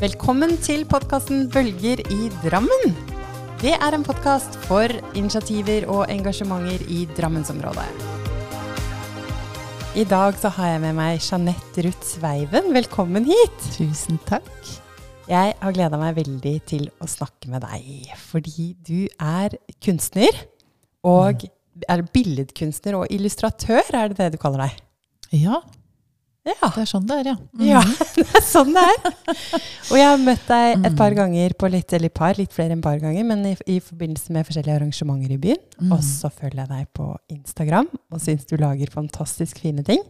Velkommen til podkasten Bølger i Drammen. Det er en podkast for initiativer og engasjementer i Drammensområdet. I dag så har jeg med meg Jeanette Ruth Sveiven. Velkommen hit. Tusen takk. Jeg har gleda meg veldig til å snakke med deg, fordi du er kunstner. Og er billedkunstner og illustratør, er det det du kaller deg? Ja, Ja. det er sånn det er, ja. Mm. Ja, det er sånn det er. Og jeg har møtt deg et par Mm. ganger på litt, eller par, litt flere enn par ganger, men i, i forbindelse med forskjellige arrangementer i byen. Mm. Og så følger jeg deg på Instagram og syns du lager fantastisk fine ting.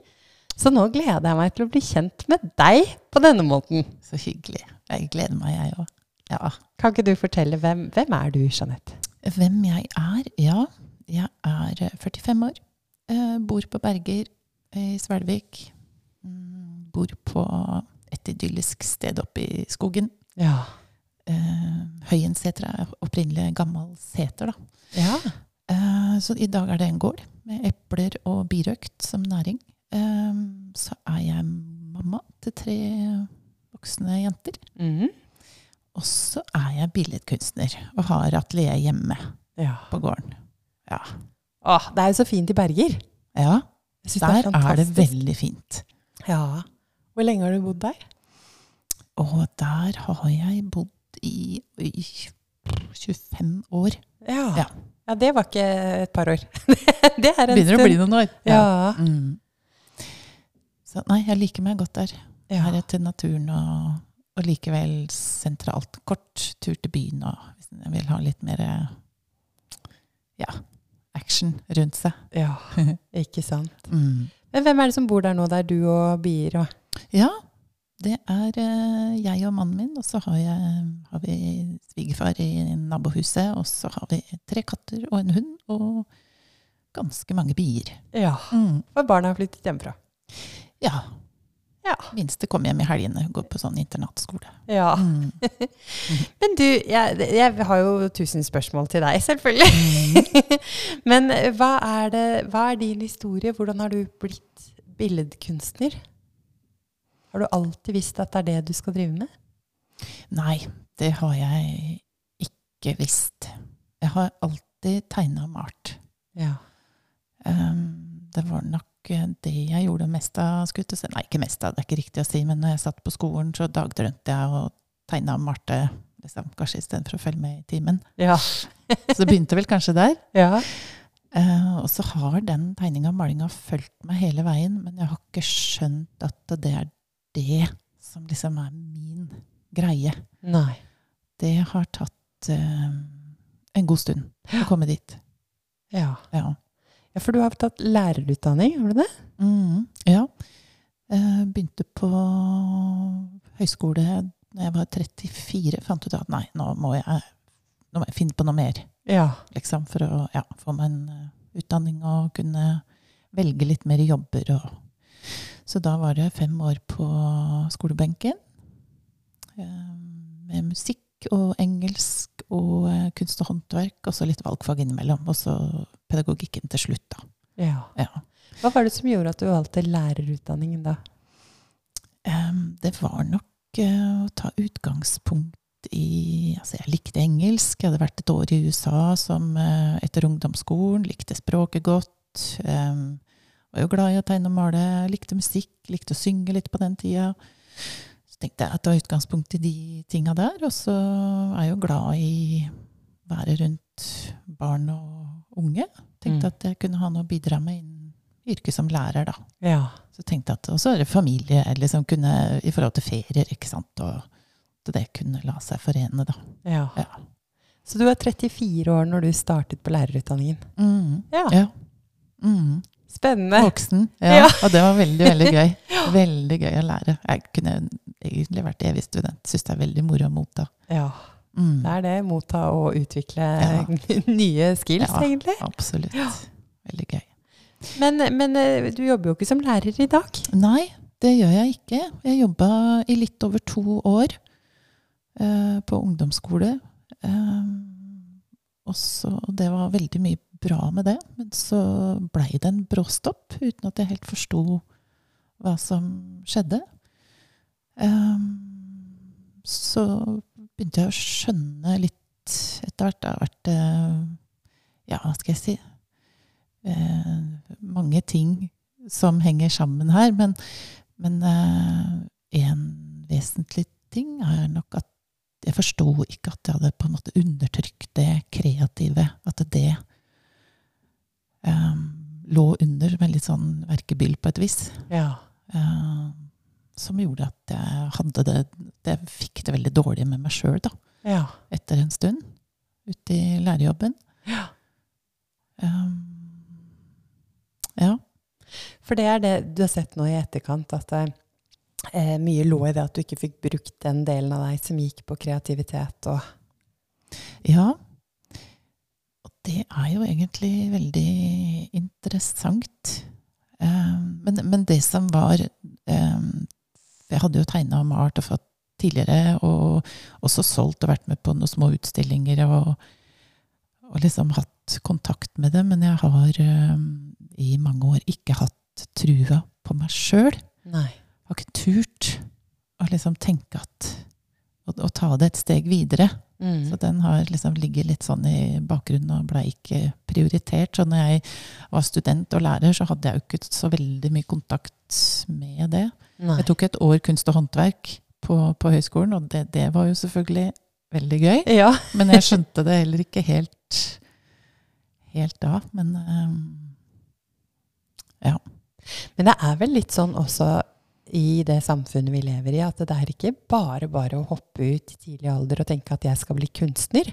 Så nå gleder jeg meg til å bli kjent med deg på denne måten. Så hyggelig. Jeg gleder meg, jeg òg. Ja. Kan ikke du fortelle hvem, hvem er du, Jeanette? Hvem jeg er? Ja, jeg er eh, 45 år. Jeg bor på Berger i Svelvik. Mm, bor på et idyllisk sted oppe i skogen. Ja. Eh, Høyenseter er opprinnelig gammel seter, da. Ja. Eh, så i dag er det en gård med epler og birøkt som næring. Eh, så er jeg mamma til tre voksne jenter. Mhm. Og så er jeg billedkunstner og har atelier hjemme ja. på gården. Ja. Åh, det er jo så fint i Berger. ja Der det der er, det veldig fint. Ja. Hvor lenge har du bodd der? Og der har jeg bodd i i 25 år. Ja. Ja. ja, det var ikke et par år. det er en Begynner å bli noen år. Ja. Mm. Så nei, jeg liker meg godt der. Ja. Her er til naturen og, og likevel sentralt. Kort tur til byen og hvis jeg vil ha litt mer ja, action rundt seg. ja, ikke sant. Mm. Men hvem er det som bor der nå? Det er du og bier og Ja, det er eh, jeg og mannen min, og så har, jeg, har vi svigerfar i nabohuset, og så har vi tre katter og en hund, og ganske mange bier. Ja. Mm. Og barna har flyttet hjemmefra. Ja. Ja. Minste kommer hjem i helgene, går på sånn internatskole. Ja. Mm. Men du, jeg, jeg har jo tusen spørsmål til deg, selvfølgelig. Men hva er, det, hva er din historie? Hvordan har du blitt billedkunstner? Har du alltid visst at det er det du skal drive med? Nei, det har jeg ikke visst. Jeg har alltid tegna og malt. Ja. Um, det var nok eh, det jeg gjorde mest av. skulle jeg si. Nei, ikke mest av, det er ikke riktig å si, men når jeg satt på skolen, så dagdrømte jeg og tegna og malte. Liksom, kanskje istedenfor å følge med i timen. Ja. Så det begynte vel kanskje der. ja. Uh, og så har den tegninga og malinga fulgt meg hele veien, men jeg har ikke skjønt at det er det som liksom er min greie. Nei. Det har tatt uh, en god stund å komme dit. Ja. Ja. ja, for du har tatt lærerutdanning, har du det? Mm, ja. Uh, begynte på høyskole da jeg var 34. Fant ut at nei, nå må jeg, nå må jeg finne på noe mer. Ja. Liksom, for å ja, få meg en eh, utdanning og kunne velge litt mer jobber. Og. Så da var det fem år på skolebenken. eh, med musikk og engelsk og eh, kunst og håndverk, og så litt valgfag innimellom. Og så pedagogikken til slutt, da. ja. Ja. Hva var det som gjorde at du valgte lærerutdanningen da? Det var nok eh, å ta utgangspunkt i Altså, jeg likte engelsk. Jeg hadde vært et år i USA som, etter ungdomsskolen. Likte språket godt. Var jo glad i å tegne og male. Likte musikk. Likte å synge litt på den tida. Så tenkte jeg at det var utgangspunkt i de tinga der. Og så er jeg jo glad i å være rundt barn og unge. Tenkte Mm. at jeg kunne ha noe å bidra med innen yrket som lærer, da. Ja. Så tenkte jeg at også det familie liksom kunne, i forhold til ferier, ikke sant. Og at det kunne la seg forene, da. ja. Ja. Så du var 34 år når du startet på lærerutdanningen? Mm. Ja. ja. Mm. Spennende. Voksen. Ja. Ja. Og det var veldig, veldig gøy. Veldig gøy å lære. Jeg kunne egentlig vært evig student. Syns det er veldig moro å motta. Ja, Mm. det er det. Motta og utvikle Ja. nye skills, Ja. egentlig. Absolutt. Veldig gøy. Men, men eh, du jobber jo ikke som lærer i dag. Nei, det gjør jeg ikke. Jeg jobba i litt over to år uh, på ungdomsskole. Uh, også, og det var veldig mye bra med det, men så blei det en bråstopp uten at jeg helt forsto hva som skjedde. Eh, så begynte jeg å skjønne litt etter hvert. Det har vært eh, Ja, hva skal jeg si eh, Mange ting som henger sammen her. Men, men eh, en vesentlig ting er nok at jeg forsto ikke at jeg hadde på en måte undertrykt det kreative. At det um, lå under med litt sånn verkebyll på et vis. Ja. Uh, som gjorde at jeg hadde det Jeg fikk det veldig dårlig med meg sjøl, da. Ja. Etter en stund. Ute i lærerjobben. Ja. Um, ja. For det er det du har sett nå i etterkant, at det eh, mye lå i det at du ikke fikk brukt den delen av deg som gikk på kreativitet og Ja. Det er jo egentlig veldig interessant. Um, men, men det som var um, Jeg hadde jo tegna og malt og fått tidligere, og også solgt og vært med på noen små utstillinger og, og liksom hatt kontakt med det. Men jeg har um, i mange år ikke hatt trua på meg sjøl. Har ikke turt å liksom tenke at å, å ta det et steg videre. Mm. Så den har liksom ligget litt sånn i bakgrunnen og ble ikke prioritert. Så når jeg var student og lærer, så hadde jeg jo ikke så veldig mye kontakt med det. Nei. Jeg tok et år kunst og håndverk på, på høyskolen, og det, det var jo selvfølgelig veldig gøy. Ja. Men jeg skjønte det heller ikke helt, helt da. Men um, ja. Men det er vel litt sånn også i det samfunnet vi lever i, at det er ikke bare bare å hoppe ut i tidlig alder og tenke at jeg skal bli kunstner.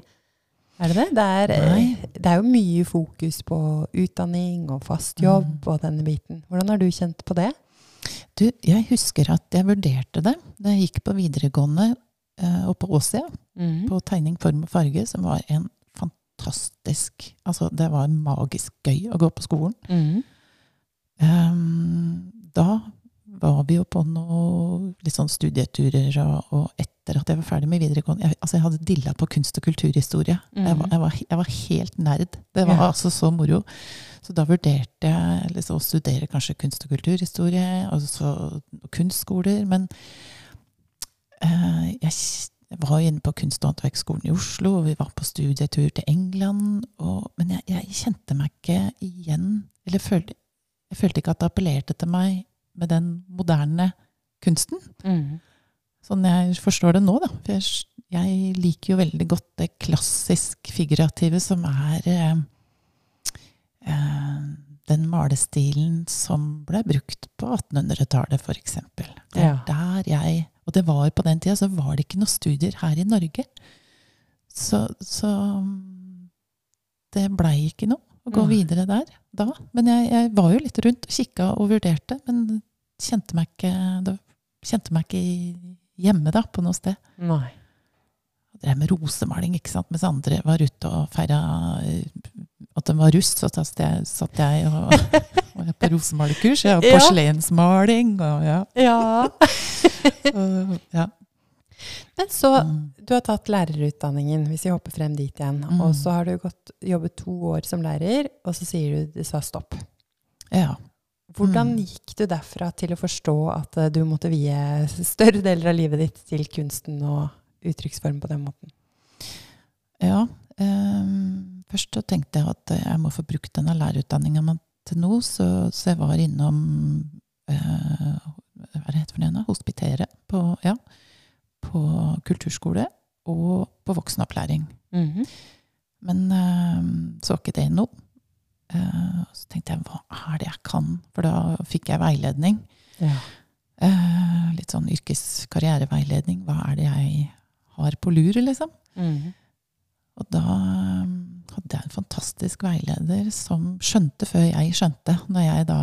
Er det det? Det er, eh, det er jo mye fokus på utdanning og fast jobb Mm. og denne biten. Hvordan har du kjent på det? Du, jeg husker at jeg vurderte det da jeg gikk på videregående eh, og på Åsia. Mm. på tegning, form og farge, som var en fantastisk Altså, det var magisk gøy å gå på skolen. Mm. Um, da var vi jo på noe litt sånn studieturer, og, og etter at jeg var ferdig med videregående jeg, Altså, jeg hadde dilla på kunst- og kulturhistorie. Jeg, var, jeg, var, jeg var helt nerd. Det var Ja. altså så moro. Så da vurderte jeg liksom, å studere kanskje kunst- og kulturhistorie, og så kunstskoler. Men eh, jeg jeg var inne på Kunst- og håndverksskolen i Oslo, og vi var på studietur til England. Og, men jeg, jeg kjente meg ikke igjen Eller følte, jeg følte ikke at det appellerte til meg med den moderne kunsten. Mm. Sånn jeg forstår det nå, da. For jeg, jeg liker jo veldig godt det klassisk figurative som er eh, eh, den malestilen som ble brukt på 1800-tallet, f.eks. Det er Ja. der jeg Og det var på den tida, så var det ikke noen studier her i Norge. Så, så det blei ikke noe å gå videre der da. Men jeg, jeg var jo litt rundt og kikka og vurderte, men kjente meg ikke, det, kjente meg ikke hjemme da, på noe sted. Nei. Jeg drev med rosemaling, ikke sant? mens andre var ute og feira eh, at de var russ. Så satt jeg, satt jeg og, og på rosemalekurs. Jeg har porselensmaling og ja. Ja. Og, ja. Men så Mm. Du har tatt lærerutdanningen, hvis vi hopper frem dit igjen. Mm. Og så har du gått, jobbet to år som lærer, og så sier du du sa stopp. ja. Hvordan Mm. gikk du derfra til å forstå at eh, du måtte vie større deler av livet ditt til kunsten og uttrykksform på den måten? Ja. um, først så tenkte jeg at jeg må få brukt denne lærerutdanninga Men til noe, så, så jeg var innom uh, Hva er det heter for noe? Hospitere på, ja, på kulturskole og på voksenopplæring. Men eh, så ikke det noe. Uh, så tenkte jeg hva er det jeg kan? For da fikk jeg veiledning. Ja. Uh, litt sånn yrkeskarriereveiledning. Hva er det jeg har på lur, liksom? Og da um, hadde jeg en fantastisk veileder som skjønte før jeg skjønte. Når jeg da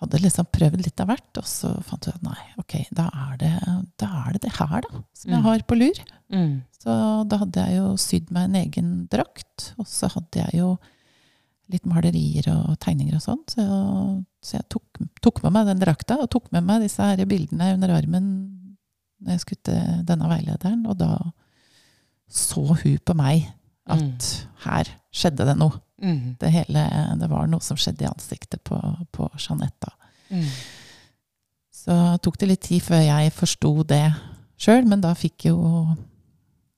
hadde liksom prøvd litt av hvert, og så fant jeg at nei, ok, da er det da er det, det her da, som jeg Mm. har på lur. Mm. Så da hadde jeg jo sydd meg en egen drakt, og så hadde jeg jo litt malerier og tegninger og sånn. Så, så jeg tok, tok med meg den drakta, og tok med meg disse her bildene under armen når jeg skulle til denne veilederen, og da så hun på meg at Mm. her skjedde det noe. Mm. Det, hele, det var noe som skjedde i ansiktet på, på Jeanette. Mm. Så tok det litt tid før jeg forsto det sjøl, men da fikk jo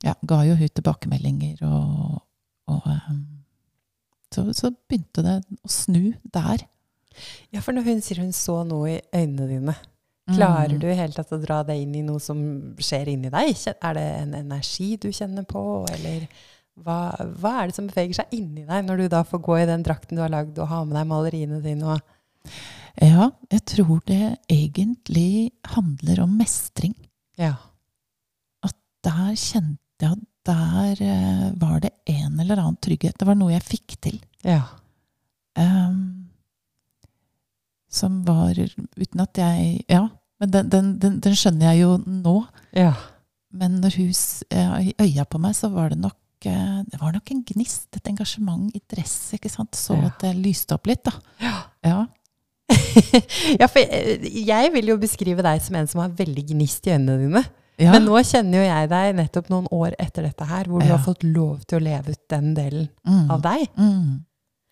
Ja, ga jo hun tilbakemeldinger og, og um, så, så begynte det å snu der. Ja, for når hun sier hun så noe i øynene dine, klarer Mm. du i hele tatt å dra det inn i noe som skjer inni deg? Er det en energi du kjenner på, eller hva, hva er det som beveger seg inni deg når du da får gå i den drakten du har lagd, og ha med deg maleriene dine? Ja, jeg tror det egentlig handler om mestring. ja. At Der kjente jeg at der eh, var det en eller annen trygghet. Det var noe jeg fikk til. Ja. Um, som var Uten at jeg Ja, men den, den, den, den skjønner jeg jo nå. Ja. Men når hun eh, øya på meg, så var det nok det var nok en gnist, et engasjement, interesse. ikke sant? Så Ja. at det lyste opp litt, da. Ja. Ja. ja, for jeg, jeg vil jo beskrive deg som en som har veldig gnist i øynene dine. ja. Men nå kjenner jo jeg deg nettopp noen år etter dette her, hvor du har fått lov til å leve ut den delen Mm. av deg. Mm.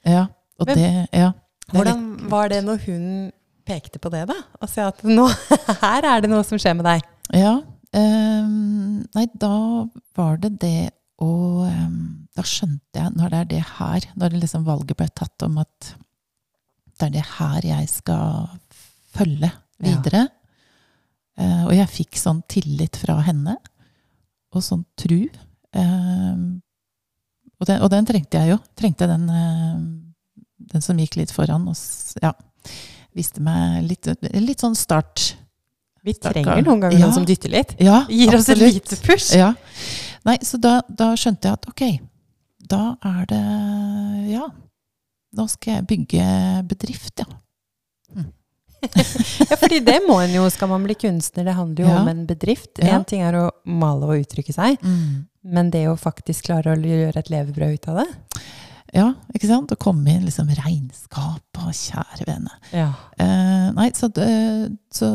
Ja. Og Men- det Ja. det Hvordan litt var det når hun pekte på det, da? Og sa at nå, her er det noe som skjer med deg. Ja. Um, nei, da var det det å um, Da skjønte jeg, når det er det her, når det liksom valget ble tatt om at det er det her jeg skal følge Ja. videre. Eh, og jeg fikk sånn tillit fra henne, og sånn tru. Uh, og, den, og den trengte jeg jo. Trengte den, uh, den som gikk litt foran. Og ja, viste meg litt, litt sånn start. Vi trenger noen ganger Ja. noen som dytter litt. Ja, Gir oss et lite push. Ja. Nei, så da, da skjønte jeg at ok, da er det Ja, nå skal jeg bygge bedrift, ja. Ja, fordi det må en jo, skal man bli kunstner. Det handler jo Ja. om en bedrift. Ja. Ting er å male og uttrykke seg, men det å faktisk klare å gjøre et levebrød ut av det Ja, ikke sant? Å komme inn liksom regnskap og kjære vene. Ja. Eh, nei, så, det, så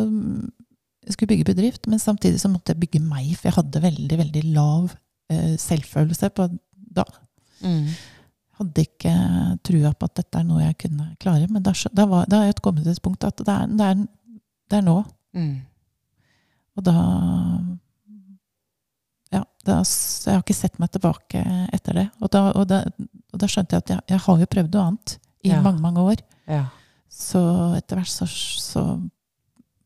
jeg skulle bygge bedrift, men samtidig så måtte jeg bygge meg, for jeg hadde veldig, veldig lav eh, selvfølelse på da. Mm. Hadde ikke trua på at dette er noe jeg kunne klare, men da, da, var, da har jeg kommet til et punkt at det er, det er, det er nå. Mm. Og da Ja, da, jeg har ikke sett meg tilbake etter det. Og da, og da, og da skjønte jeg at jeg, jeg har jo prøvd noe annet i Ja. mange, mange år. Ja. Så etter hvert så, så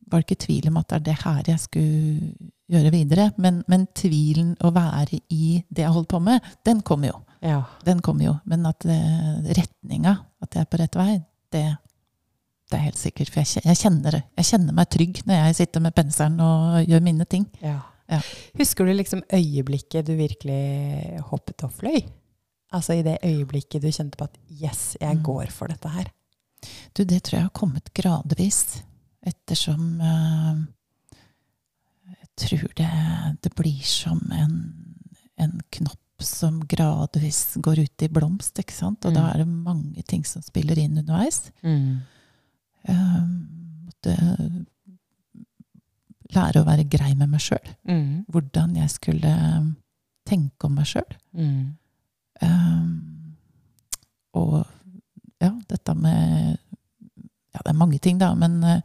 var det ikke tvil om at det er det her jeg skulle gjøre videre. Men, men tvilen å være i det jeg holder på med, den kommer jo. Ja. Den kommer jo. Men at eh, retninga, at jeg er på rett vei, det, det er helt sikkert. For jeg, jeg kjenner det. Jeg kjenner meg trygg når jeg sitter med penselen og gjør mine ting. Ja. Ja. Husker du liksom øyeblikket du virkelig hoppet og fløy? Altså i det øyeblikket du kjente på at yes, jeg Mm. går for dette her. Du, det tror jeg har kommet gradvis. Ettersom Jeg tror det, det blir som en, en knopp som gradvis går ut i blomst, ikke sant? Og da Mm. er det mange ting som spiller inn underveis. Eh, måtte lære å være grei med meg sjøl. Mm. Hvordan jeg skulle tenke om meg sjøl. Mm. Um, og ja, dette med Ja, det er mange ting, da, men, eh,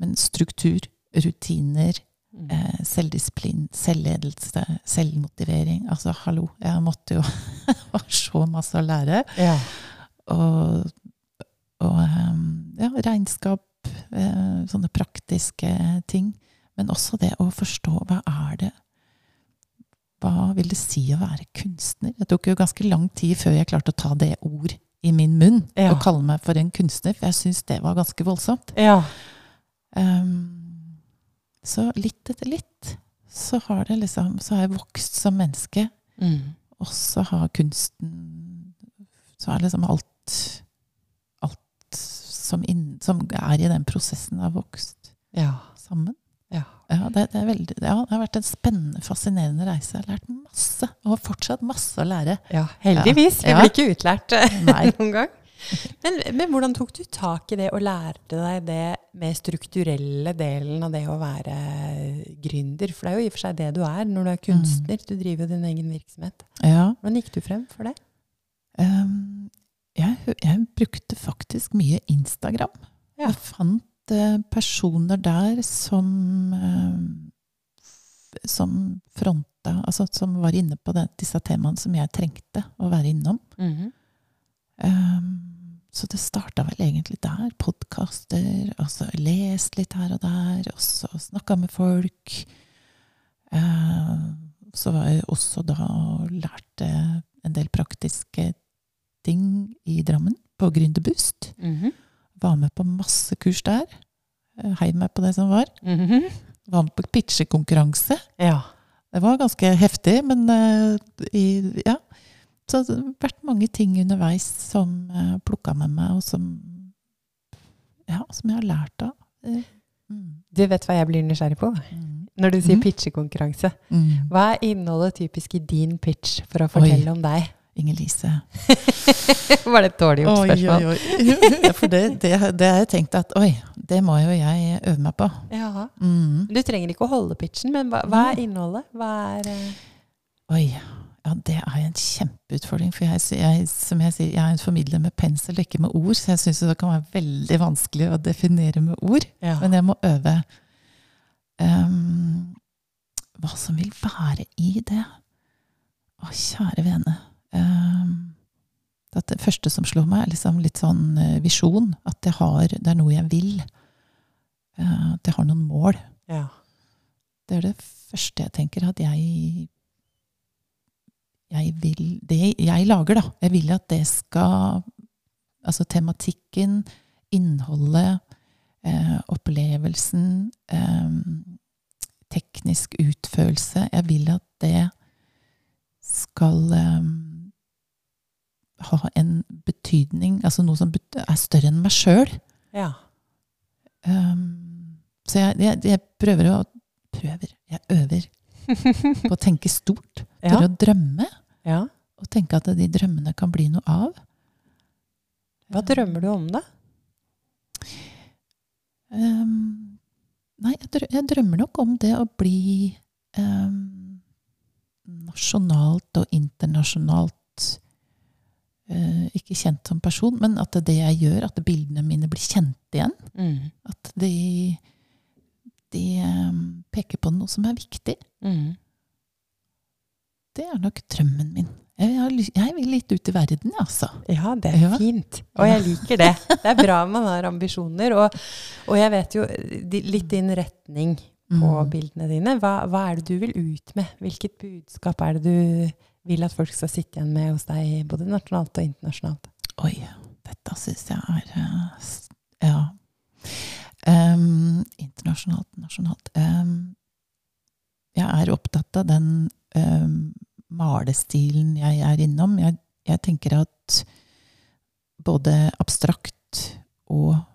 men struktur, rutiner, Mm. eh, selvdisiplin, selvledelse, selvmotivering. Altså, hallo, jeg måtte jo ha så masse å lære. Ja. Og, og um, ja, regnskap, eh, sånne praktiske ting. Men også det å forstå hva er det Hva vil det si å være kunstner? Det tok jo ganske lang tid før jeg klarte å ta det ord i min munn Ja. og kalle meg for en kunstner, for jeg syns det var ganske voldsomt. ja. Um, så litt etter litt så har det liksom Så har jeg vokst som menneske, Mm. og så har kunsten Så er liksom alt Alt som, inn, som er i den prosessen, har vokst Ja. sammen. Ja. Ja, det, det, er veldig, ja, det har vært en spennende, fascinerende reise. Jeg har lært masse, og har fortsatt masse å lære. ja. Heldigvis. Vi blir ikke utlært noen gang. Men, men hvordan tok du tak i det og lærte deg det mer strukturelle delen av det å være gründer? For det er jo i og for seg det du er når du er kunstner. Du driver jo din egen virksomhet. Ja, Hvordan gikk du frem for det? um, jeg, jeg brukte faktisk mye Instagram. Ja. Jeg fant uh, personer der som uh, som fronta Altså som var inne på det, disse temaene som jeg trengte å være innom. Mhm. Um, så det starta vel egentlig der. Podkaster, og så lest litt her og der, og så snakka med folk. Uh, så var jeg også da og lærte en del praktiske ting i Drammen, på Gründerbust. Mm -hmm. Var med på masse kurs der. Hei Heiv meg på det som var. Mhm. Var med på pitchekonkurranse. Ja. Det var ganske heftig, men uh, i, ja. Så det har vært mange ting underveis som jeg plukka med meg, og som ja, som jeg har lært av. Eh, mm, Du vet hva jeg blir nysgjerrig på? mm, Når du sier mm. pitchekonkurranse. mm. Hva er innholdet typisk i din pitch for å fortelle om deg? Inger-Lise. Var det et dårlig oppspørsmål? Oi, oi. Ja, For det, det, det har jeg tenkt at oi, det må jo jeg øve meg på. Ja. Mm. Du trenger ikke å holde pitchen, men hva, hva er innholdet? Hva er uh... Oi. Ja, det er en kjempeutfordring. For jeg, jeg, som jeg sier, jeg er en formidler med pensel, ikke med ord. Så jeg syns det kan være veldig vanskelig å definere med ord. ja. Men jeg må øve um, hva som vil være i det. Å, kjære vene. Um, det første som slår meg, er liksom litt sånn eh, visjon. At jeg har, det er noe jeg vil. Eh, at jeg har noen mål. ja. Det er det første jeg tenker at jeg jeg vil Det jeg lager, da. Jeg vil at det skal Altså tematikken, innholdet, eh, opplevelsen, eh, teknisk utførelse Jeg vil at det skal eh, ha en betydning, altså noe som er større enn meg sjøl. ja. Um, så jeg, jeg, jeg prøver å Prøver. Jeg øver på å tenke stort. Ja. Å drømme. Ja. Og tenke at de drømmene kan bli noe av. Hva drømmer du om, da? Um, nei, jeg, drø jeg drømmer nok om det å bli um, nasjonalt og internasjonalt uh, Ikke kjent som person, men at det jeg gjør, at bildene mine blir kjent igjen. Mm. At de, de um, peker på noe som er viktig. Mm. Det er nok drømmen min. Jeg, vil litt ut i verden, altså. Ja, det er Ja. fint. Og jeg liker det. Det er bra man har ambisjoner. Og, og jeg vet jo litt din retning på Mm. bildene dine. Hva, hva er det du vil ut med? Hvilket budskap er det du vil at folk skal sitte igjen med hos deg, både nasjonalt og internasjonalt? Oi, dette syns jeg er eh, Ja. Um, internasjonalt, nasjonalt um, Jeg er opptatt av den em, malestilen jeg er innom. Jeg, jeg tenker at både abstrakt og eh,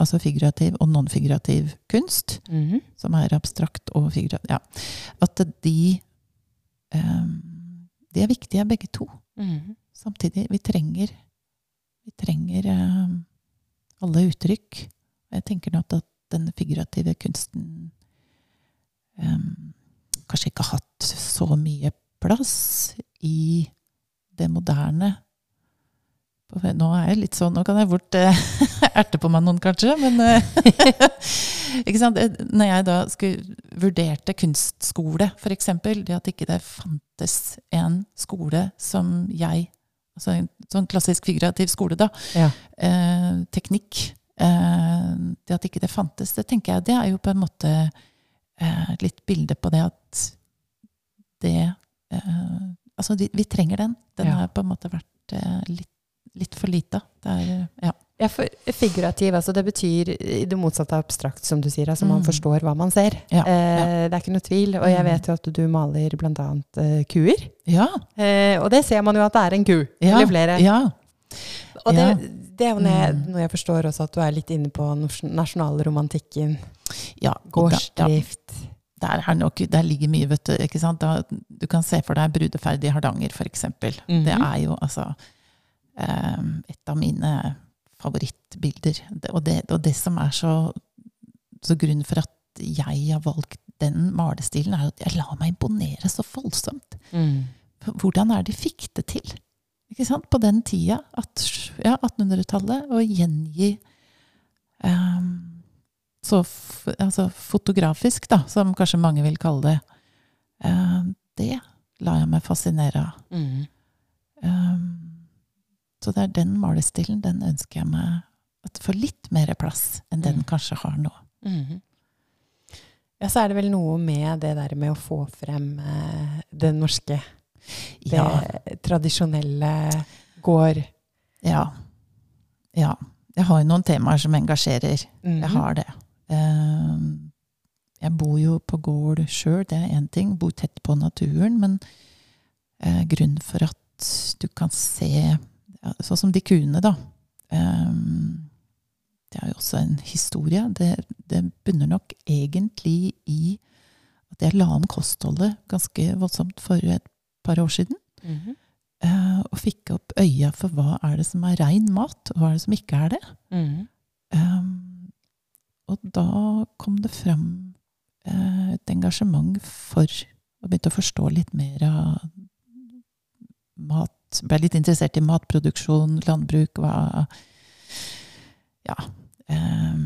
Altså figurativ og nonfigurativ kunst, kunst -hmm. som er abstrakt og figurativ. Ja. At de em, De er viktige, begge to. Mhm. Samtidig, vi trenger Vi trenger em, alle uttrykk. Jeg tenker nok at den figurative kunsten em, kanskje ikke har hatt så mye plass i det moderne. Nå er jeg litt sånn, nå kan jeg fort eh, erte på meg noen, kanskje, men eh, ikke sant? Eh, Når jeg da skulle, vurderte kunstskole, eksempel, det at ikke det fantes en skole som jeg Altså en sånn klassisk figurativ skole, da. Ja. Eh, teknikk. Eh, det at ikke det fantes, det tenker jeg, det er jo på en måte eh, litt bilde på det at det eh, Altså, vi, vi trenger den. Den Ja. har på en måte vært eh, litt, litt for lita. Det er, ja. Ja, for figurativ, altså det betyr i det motsatte av abstrakt, som du sier. Altså man Mm. forstår hva man ser. Ja, eh, Det er ikke noe tvil. Og jeg Mm. vet jo at du maler bl.a. Eh, kuer. Ja. Eh, og det ser man jo at det er en ku. Eller flere. ja. Og det, det er jo noe jeg, Mm. forstår også at du er litt inne på nasjonalromantikken. ja. Gårdsdrift. Der, er nok, der ligger mye, vet du. ikke sant? Da, du kan se for deg Brudeferd i Hardanger, for eksempel. -hmm. Det er jo altså eh, et av mine favorittbilder. Og, det, og det som er så, så grunnen for at jeg har valgt den malestilen, er at jeg lar meg imponere så voldsomt. Mm. Hvordan er de fikk det til? Ikke sant? På den tida, at, ja, 1800-tallet, å gjengi ehm, så f altså fotografisk, da, som kanskje mange vil kalle det, eh, det lar jeg meg fascinere av. Mm. Um, så det er den malestilen, den ønsker jeg meg at får litt mer plass enn den Mm. kanskje har nå. Mm. Ja, så er det vel noe med det der med å få frem eh, det norske, det Ja, tradisjonelle gård. ja, ja. Jeg har jo noen temaer som engasjerer. Mm. Jeg har det. Um, jeg bor jo på gård sjøl, det er én ting. Bor tett på naturen. Men eh, grunnen for at du kan se Sånn som de kuene, da. Um, det er jo også en historie. Det, det bunner nok egentlig i at jeg la om kostholdet ganske voldsomt for et par år siden. Mhm. eh, og fikk opp øya for hva er det som er rein mat, og hva er det som ikke er det. Mm og da kom det fram eh, et engasjement for å begynne å forstå litt mer av mat. Ble litt interessert i matproduksjon, landbruk, hva Ja. Eh,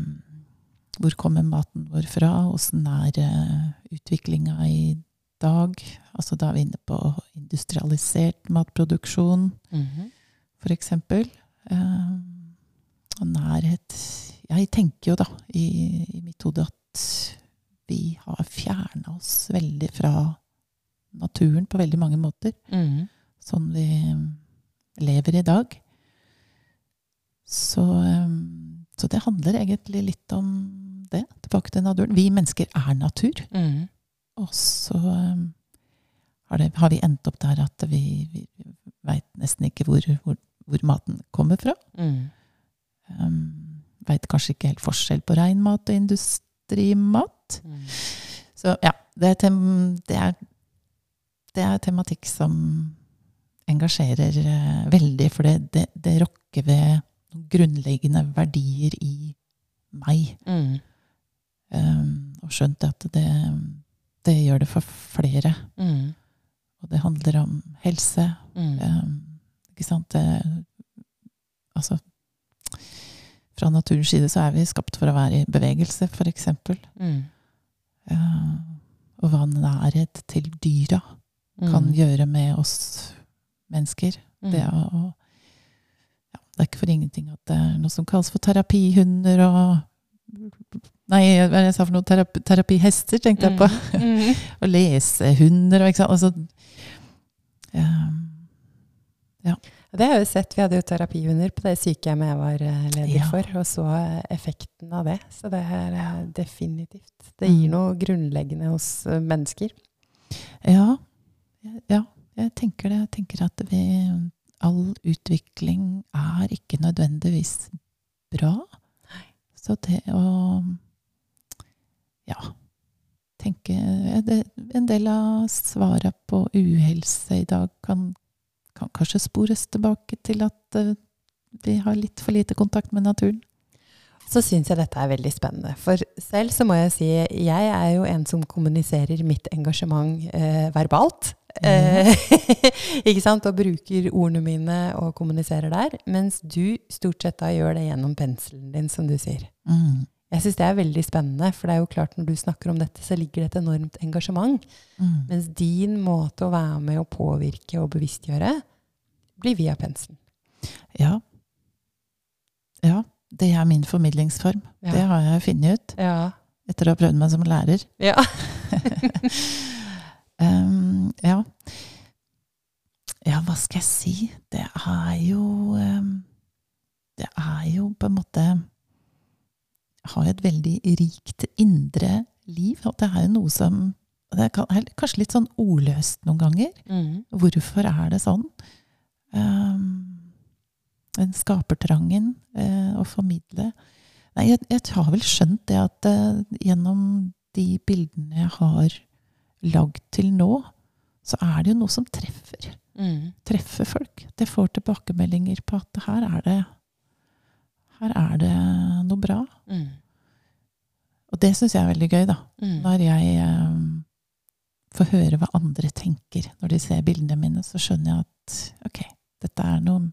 hvor kommer maten vår fra? Åssen er uh, utviklinga i dag? Altså da er vi inne på industrialisert matproduksjon Mhm. for eksempel. Eh, og nærhet Jeg tenker jo da i, i mitt hode at vi har fjerna oss veldig fra naturen på veldig mange måter. Mm. Sånn vi lever i dag. Så, eh, så det handler egentlig litt om det. Tilbake til naturen. Vi mennesker er natur. Mm. Og så um, har, det, har vi endt opp der at vi, vi veit nesten ikke hvor, hvor, hvor maten kommer fra. Mm. Um, veit kanskje ikke helt forskjell på reinmat og industrimat. Mm. Så ja, det er, tem, det er, det er tematikk som engasjerer eh, veldig, for det, det, det rokker ved grunnleggende verdier i meg. Mm. Um, og skjønt at det, det gjør det for flere. Mm. Og det handler om helse. Mm. Um, ikke sant? Det, altså Fra naturens side så er vi skapt for å være i bevegelse, eksempel. Mhm. Uh, og hva nærhet til dyra kan Mhm. gjøre med oss mennesker. Mm. Det, å, ja, det er ikke for ingenting at det er noe som kalles for terapihunder og Nei, hva jeg sa for noe? Terapi, terapihester, tenkte jeg på. Mhm. Og lesehunder og ikke sant. Altså, um, Det har jeg jo sett. Vi hadde jo terapihunder på det sykehjemmet jeg var ledig leder Ja. for, og så eh, effekten av det. Så det er eh, definitivt. Det gir Mm. noe grunnleggende hos eh, mennesker. Ja, ja, jeg tenker det. Jeg tenker at vi, all utvikling er ikke nødvendigvis bra. Så det å ja, tenke det, En del av svaret på uhelse i dag kan, kan kanskje spores tilbake til at eh, vi har litt for lite kontakt med naturen. Så syns jeg dette er veldig spennende. For selv så må jeg si jeg er jo en som kommuniserer mitt engasjement eh, verbalt. Eh, ikke sant? Og bruker ordene mine og kommuniserer der. Mens du stort sett da gjør det gjennom penselen din, som du sier. Mm. Jeg syns det er veldig spennende, for det er jo klart når du snakker om dette, så ligger det et enormt engasjement. Mm. Mens din måte å være med å påvirke og bevisstgjøre blir via penselen. Ja. Ja, det er min formidlingsform. Ja. Det har jeg funnet ut Ja. etter å ha prøvd meg som lærer. ja. Um, ja. ja, hva skal jeg si? Det er jo um, Det er jo på en måte Har et veldig rikt indre liv. Og det er jo noe som Det er kanskje litt sånn ordløst noen ganger. Mm. Hvorfor er det sånn? Um, den skapertrangen uh, å formidle Nei, jeg, jeg har vel skjønt det at uh, gjennom de bildene jeg har lagd til nå, så er det jo noe som treffer. Mm. Treffer folk. Det får tilbakemeldinger på at her er det her er det noe bra. Mm. Og det syns jeg er veldig gøy, da. Mm. Når jeg eh, får høre hva andre tenker når de ser bildene mine, så skjønner jeg at ok, dette er noe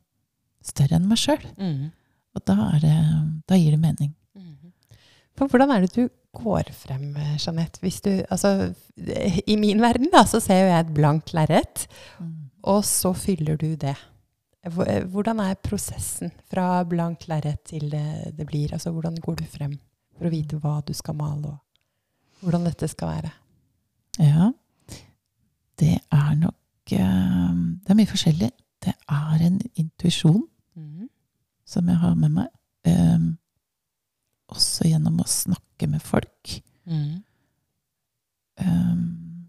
større enn meg sjøl. Mm. Og da, er det, da gir det mening. Mhm. For hvordan er det du går frem, Jeanette? Hvis du, altså, I min verden da, så ser jo jeg et blankt lerret, Mm. og så fyller du det. Eh, Hvordan er prosessen fra blankt lerret til det, det blir? Altså, hvordan går du frem for å vite hva du skal male, og hvordan dette skal være? Ja. Det er nok eh, Det er mye forskjellig. Det er en intuisjon Mhm. som jeg har med meg. Um, også gjennom å snakke med folk. Mm. Um,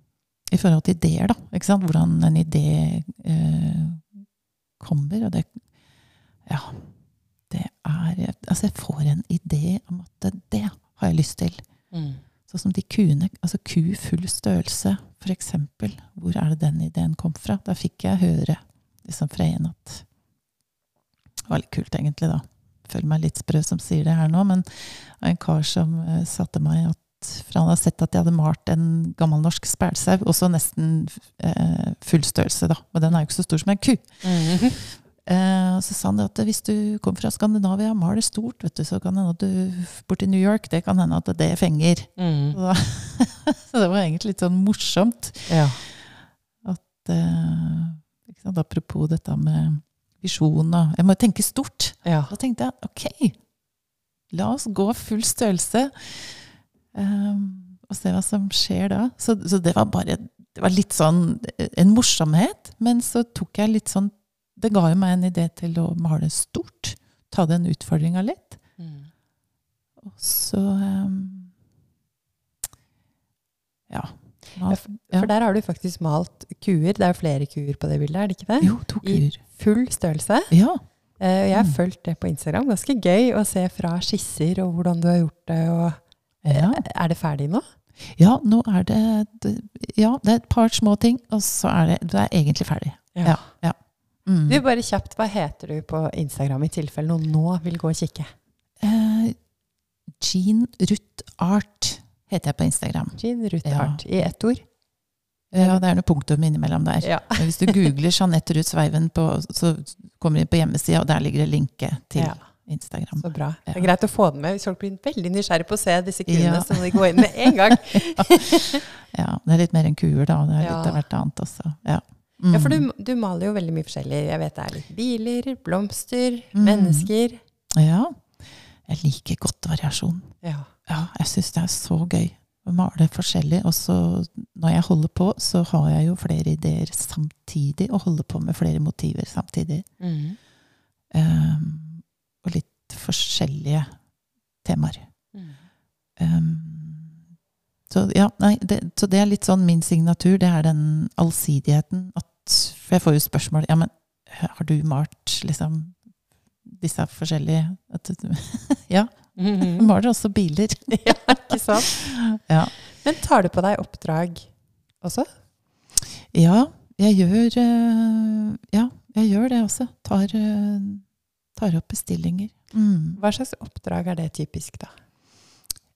I forhold til ideer, da. Hvordan en idé eh, kommer. Og det Ja. Det er Altså, jeg får en idé om at det, har jeg lyst til. Mm. Sånn som de kuene, altså ku full størrelse, for eksempel. Hvor er det den ideen kom fra? Da fikk jeg høre liksom fra en at Det var litt kult, egentlig, da. Føler meg litt sprø som sier det her nå, men en kar som uh, satte meg at For han hadde sett at jeg hadde malt en gammel norsk spælsau, også nesten eh, full størrelse, da. Men den er jo ikke så stor som en ku. Mhm. Eh, så sa han at hvis du kommer fra Skandinavia og maler stort, vet du, så kan det hende at du borti New York, det kan hende at det fenger. Mm. Så så det var egentlig litt sånn morsomt. Ja. At, eh, sant, apropos dette med visjon og Jeg må jo tenke stort. ja. Da tenkte jeg ok, la oss gå full størrelse eh, og se hva som skjer da. Så, så det var bare det var litt sånn en morsomhet, men så tok jeg litt sånn Det ga jo meg en idé til å male stort. Ta den utfordringa litt. Mm. Og så um, Ja. Ja, For der har du faktisk malt kuer. Det er jo flere kuer på det bildet, er det ikke det? Jo, to kuer. I full størrelse. Ja. Eh, Jeg har Mm. fulgt det på Instagram. Ganske gøy å se fra skisser og hvordan du har gjort det. Og ja. Er det ferdig nå? Ja, nå er det det- Ja, det er et par små ting, og så er det, du er egentlig ferdig. Ja. Mm. Du, bare kjapt, hva heter du på Instagram i tilfelle noen nå vil gå og kikke? Eh, Jean Ruth Art heter jeg på Instagram. Jean Ruth Ja. Art i ett ord. Ja, det er noe punktum innimellom der. Ja. Hvis du googler Jeanette Ruth Sveiven, på, så kommer du inn på hjemmesida, og der ligger det linke til ja, Instagram. så bra. Det er greit å få den med. Hvis folk blir veldig nysgjerrig på å se disse kuene, Ja. så må de gå inn med en gang. Ja, det er litt mer enn kuer, da. Det er litt av hvert annet også. Ja, Ja, for Mm. du, du maler jo veldig mye forskjellig. Jeg vet det er litt biler, blomster, Mm. mennesker. Ja. Jeg liker godt variasjon. Ja. Ja, jeg syns det er så gøy å male forskjellig. Og så når jeg holder på, så har jeg jo flere ideer samtidig, og holder på med flere motiver samtidig. Mm. Um, og litt forskjellige temaer. Mm. Um, så ja, nei, det, så det er litt sånn min signatur. Det er den allsidigheten. At, for jeg får jo spørsmål Ja, men har du malt liksom disse forskjellige at, Ja, Mm -hmm. maler også biler. ja, ikke sant? Ja. Men tar du på deg oppdrag også? Ja, jeg gjør eh, Ja, jeg gjør det også. Tar, eh, tar opp bestillinger. Mm. Hva slags oppdrag er det typisk, da?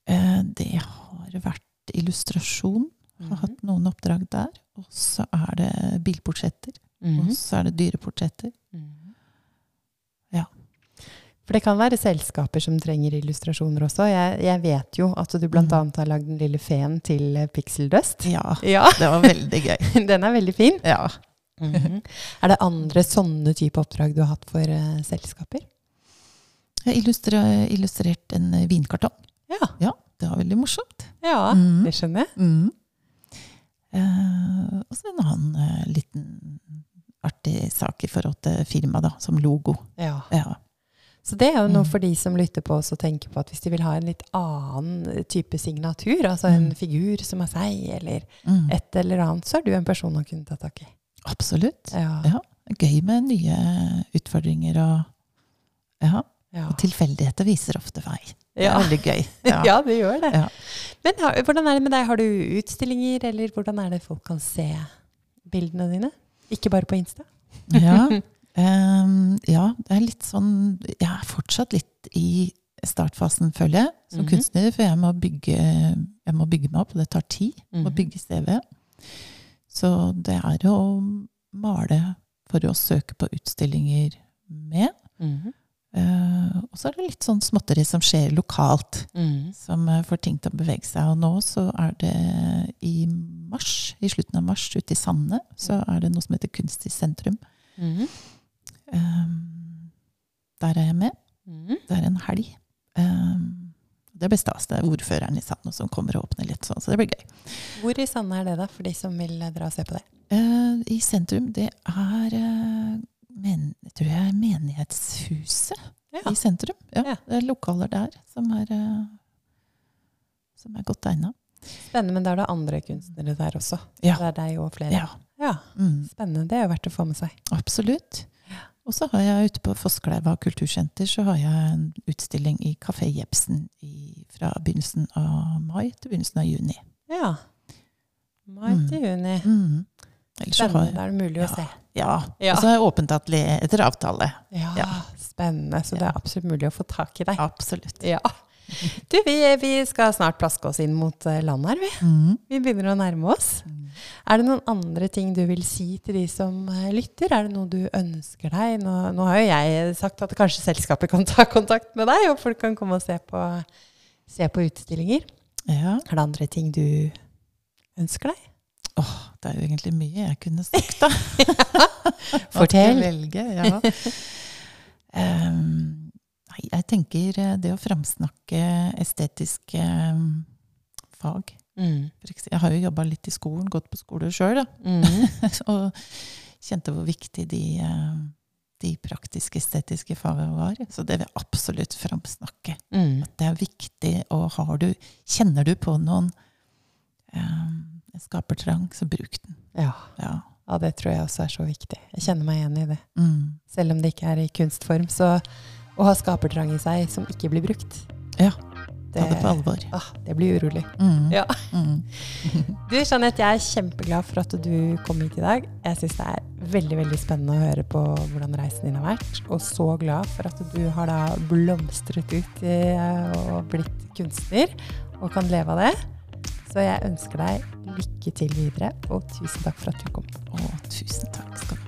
Eh, Det har vært illustrasjon. Har Mhm. hatt noen oppdrag der. Og så er det bilportretter. Mhm. Og så er det dyreportretter. Mhm. Ja. For det kan være selskaper som trenger illustrasjoner også. Jeg, jeg vet jo at du bl.a. Mhm. har lagd den lille feen til Pixel Dust. Ja, Ja, det var veldig gøy. den er veldig fin. Ja. Mhm. Er det andre sånne type oppdrag du har hatt for uh, selskaper? Jeg har illustre- illustrert en eh, vinkartong. Ja. Det var veldig morsomt. Ja, mm. det skjønner jeg. Mm. Uh, og så en annen uh, liten artig sak i forhold til firma, da, som logo. Ja. Ja. Så det er jo noe Mm. for de som lytter på oss og tenker på at hvis de vil ha en litt annen type signatur, altså en Mm. figur som er seg, eller Mm. et eller annet, så er du en person å kunne ta tak i. Absolutt. Ja. Ja. Gøy med nye utfordringer og ja. Og tilfeldigheter viser ofte vei. Det er veldig gøy. Ja. Det gjør det. Men har, hvordan er det med deg? Har du utstillinger, eller hvordan er det folk kan se bildene dine? Ikke bare på Insta? Ja. Um, ja, det er litt sånn Jeg er fortsatt litt i startfasen, føler jeg, som Mhm. kunstner. For jeg må, bygge, jeg må bygge meg opp, og det tar tid å Mhm. bygge CV. Så det er å male for å søke på utstillinger med. Mm -hmm. uh, og så er det litt sånn småtteri som skjer lokalt, Mm. som eh, får ting til å bevege seg. Og nå så er det i mars, i slutten av mars, ute i Sande, så er det noe som heter Kunst i sentrum. Mm. Um, der er jeg med. Mm. Det er en helg. Um, det blir stas. Det er ordføreren i Sand som kommer og åpner litt, sånn, så det blir gøy. Hvor i Sand er det, da, for de som vil eh, dra og se på det? Uh, I sentrum, det er uh, men, tror jeg Menighetshuset Ja. i sentrum. Ja, Ja. Det er lokaler der som er, uh, som er godt egna. Spennende, men da er det andre kunstnere der også. Ja. Det er deg og flere. Ja. Ja, Mm, Spennende. Det er jo verdt å få med seg. absolutt. Og så har jeg ute på Fosskleiva kultursenter så har jeg en utstilling i Kafé Jepsen i, fra begynnelsen av mai til begynnelsen av juni. Ja. Mai Mm. til juni. Mm. Spennende. Da er det mulig Ja. å se. ja. Ja. Og så har jeg åpent atelier etter avtale. Ja, Ja. spennende. Så det er absolutt mulig å få tak i deg. Absolutt. Ja. Du, vi, vi skal snart plaske oss inn mot eh, land her, vi. Mm. Vi begynner å nærme oss. Mm. Er det noen andre ting du vil si til de som eh, lytter? Er det noe du ønsker deg? Nå, nå har jo jeg sagt at kanskje selskapet kan ta kontakt med deg, og folk kan komme og se på, se på utstillinger. Ja. Er det andre ting du ønsker deg? Åh, det er jo egentlig mye jeg kunne sagt, da. Fortell. Velge? Ja. Em, nei, jeg tenker eh, det å framsnakke estetiske fag. Mm. Jeg har jo jobba litt i skolen, gått på skole sjøl, Mm. og kjente hvor viktig de, de praktiske, estetiske fagene var. Så det vil jeg absolutt framsnakke. Mm. At det er viktig, og har du, kjenner du på noen um, skapertrang, så bruk den. Ja. Ja. ja, det tror jeg også er så viktig. Jeg kjenner meg igjen i det. Mm. Selv om det ikke er i kunstform. Så å ha skapertrang i seg som ikke blir brukt, Ja, det, Ta det på alvor. ah, det blir urolig. Mm. Ja. Mm. Du, Jeanette, jeg er kjempeglad for at du kom hit i dag. Jeg syns det er veldig veldig spennende å høre på hvordan reisen din har vært. Og så glad for at du har da blomstret ut i, og blitt kunstner og kan leve av det. Så jeg ønsker deg lykke til videre, og tusen takk for at du kom. Å, tusen takk.